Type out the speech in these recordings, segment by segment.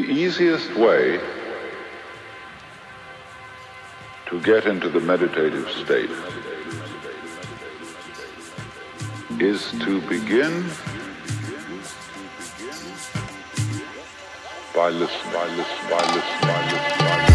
The easiest way to get into the meditative state is to begin by listening, by listening, by listening, by listening.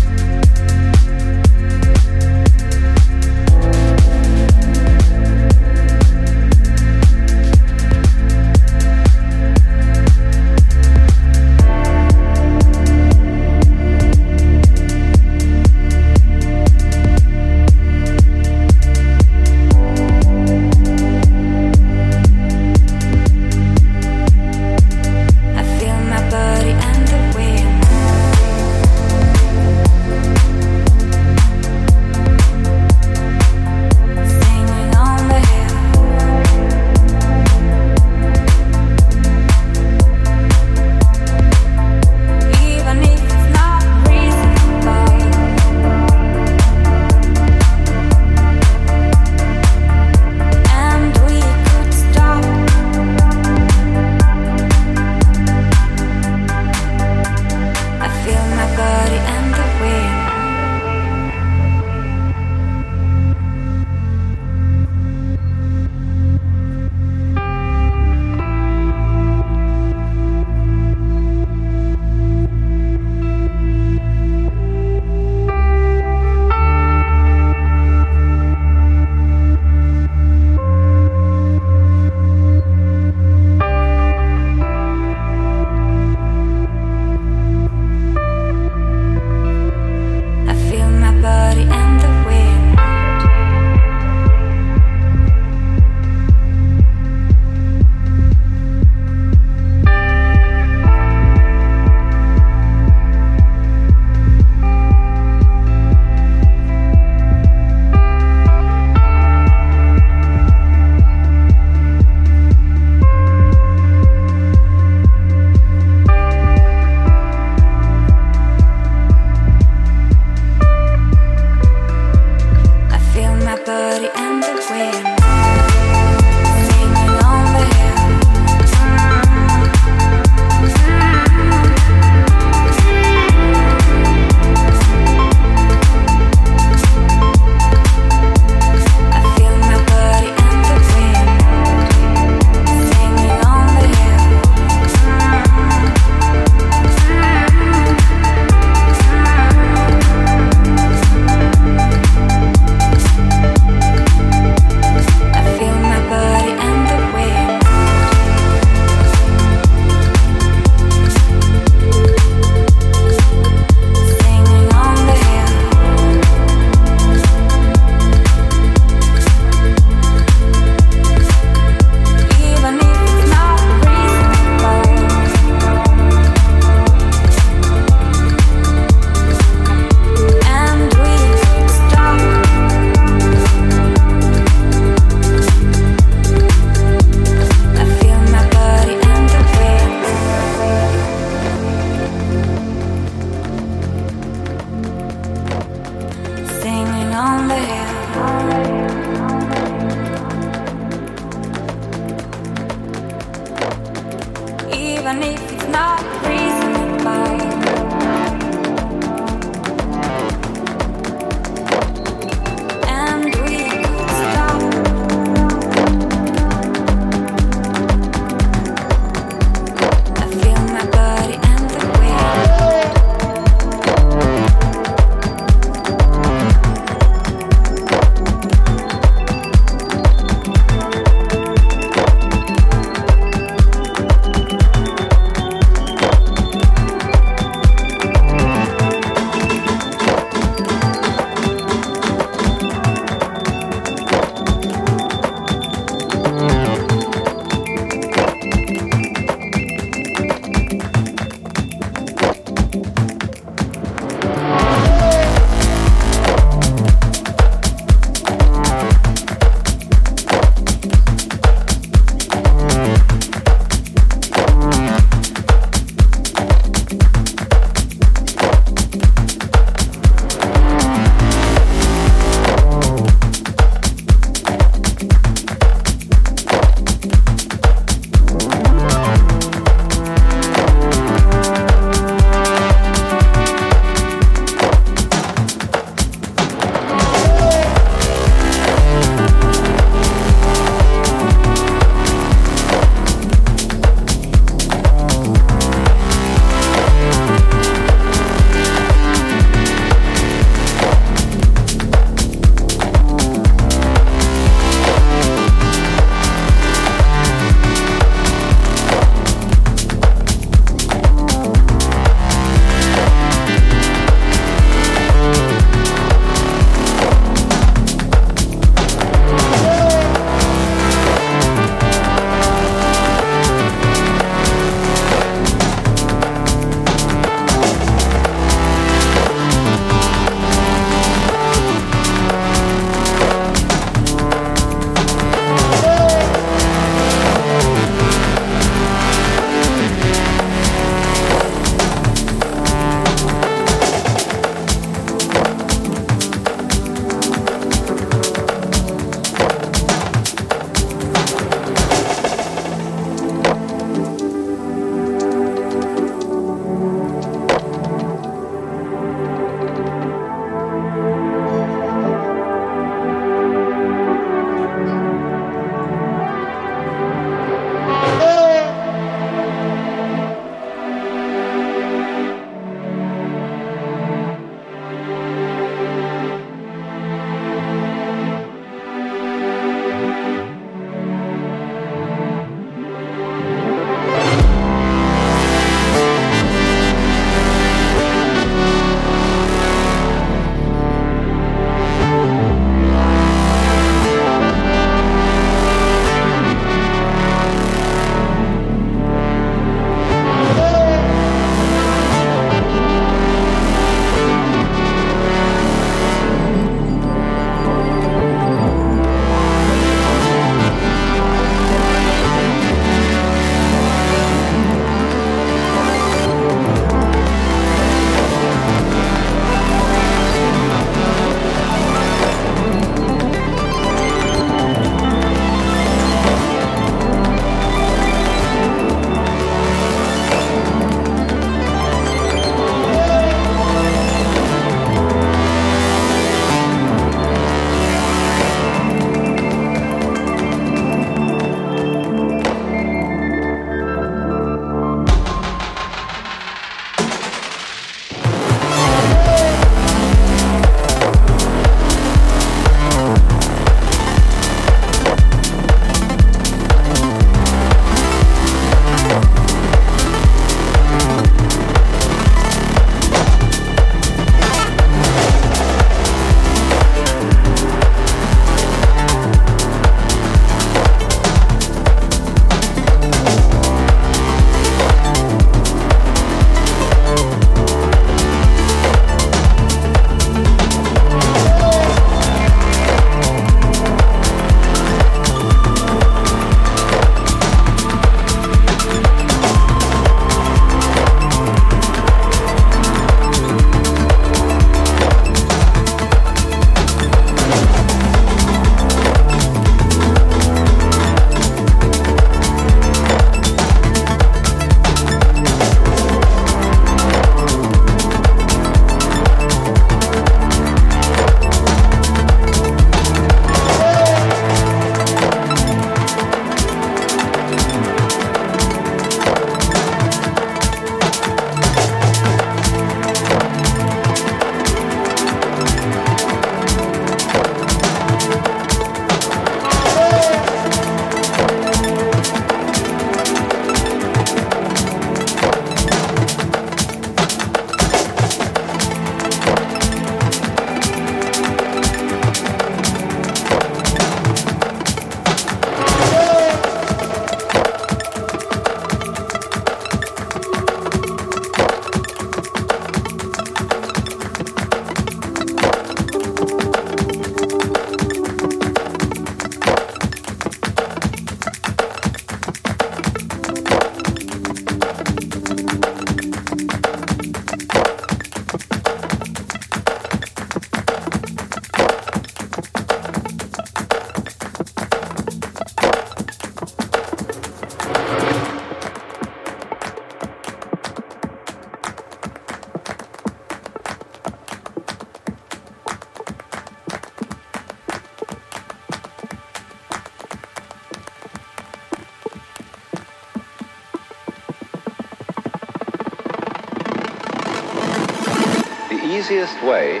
Easiest way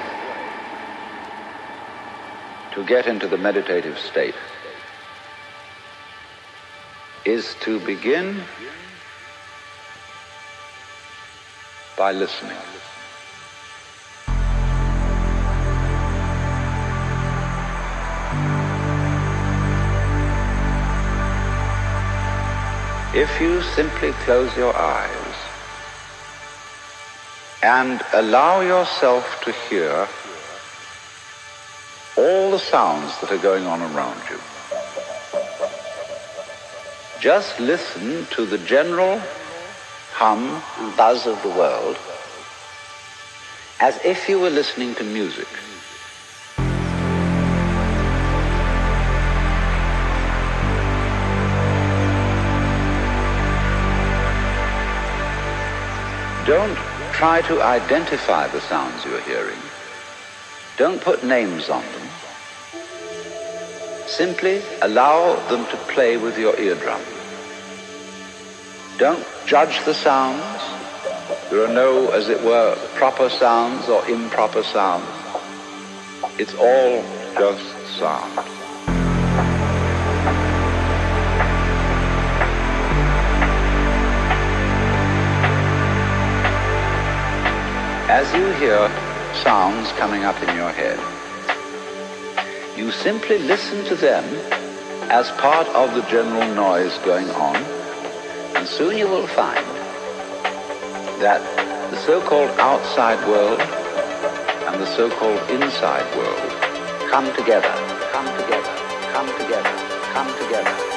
to get into the meditative state is to begin by listening. If you simply close your eyes and allow yourself to hear all the sounds that are going on around you. Just listen to the general hum and buzz of the world as if you were listening to music. Don't try to identify the sounds you're hearing. Don't put names on them. Simply allow them to play with your eardrum. Don't judge the sounds. There are no, as it were, proper sounds or improper sounds. It's all just sound. As you hear sounds coming up in your head, you simply listen to them as part of the general noise going on, and soon you will find that the so-called outside world and the so-called inside world come together, come together, come together, come together,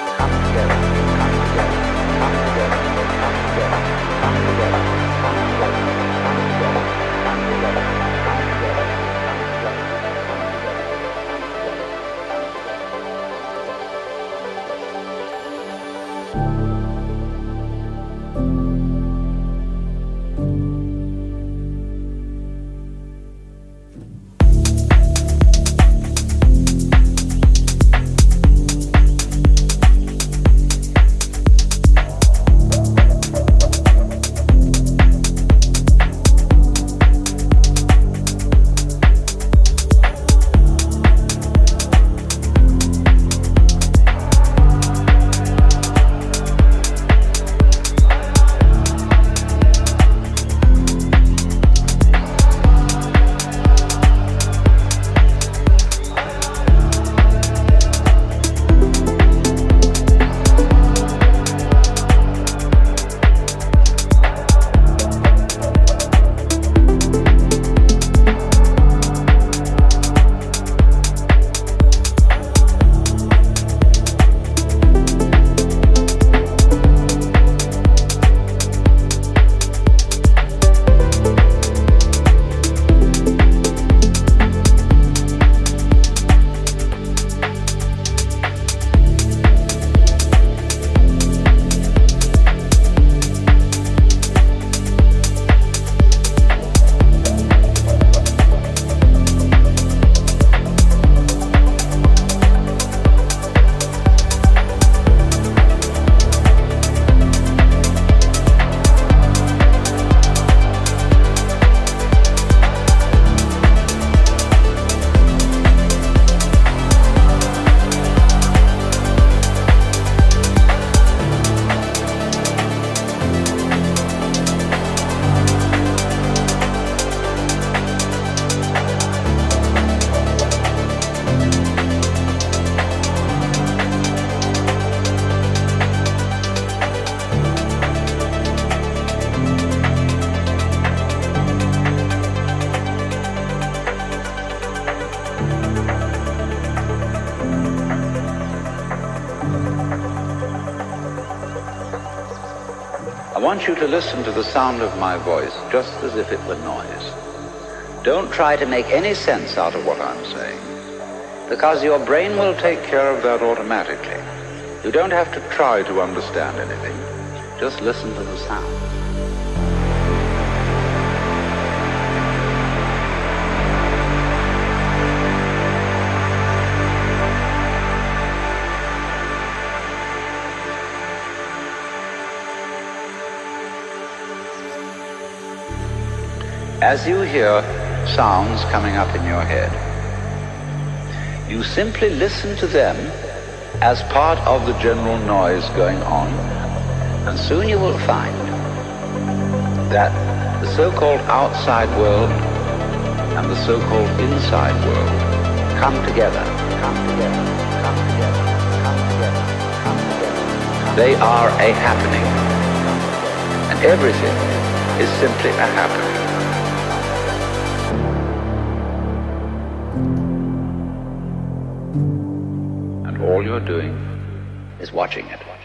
you to listen to the sound of my voice just as if it were noise. Don't try to make any sense out of what I'm saying, because your brain will take care of that automatically. You don't have to try to understand anything. Just listen to the sound. As you hear sounds coming up in your head. You simply listen to them as part of the general noise going on, and soon you will find that the so-called outside world and the so-called inside world come together, come together, come together, come together, come together. They are a happening, and everything is simply a happening. Is watching it.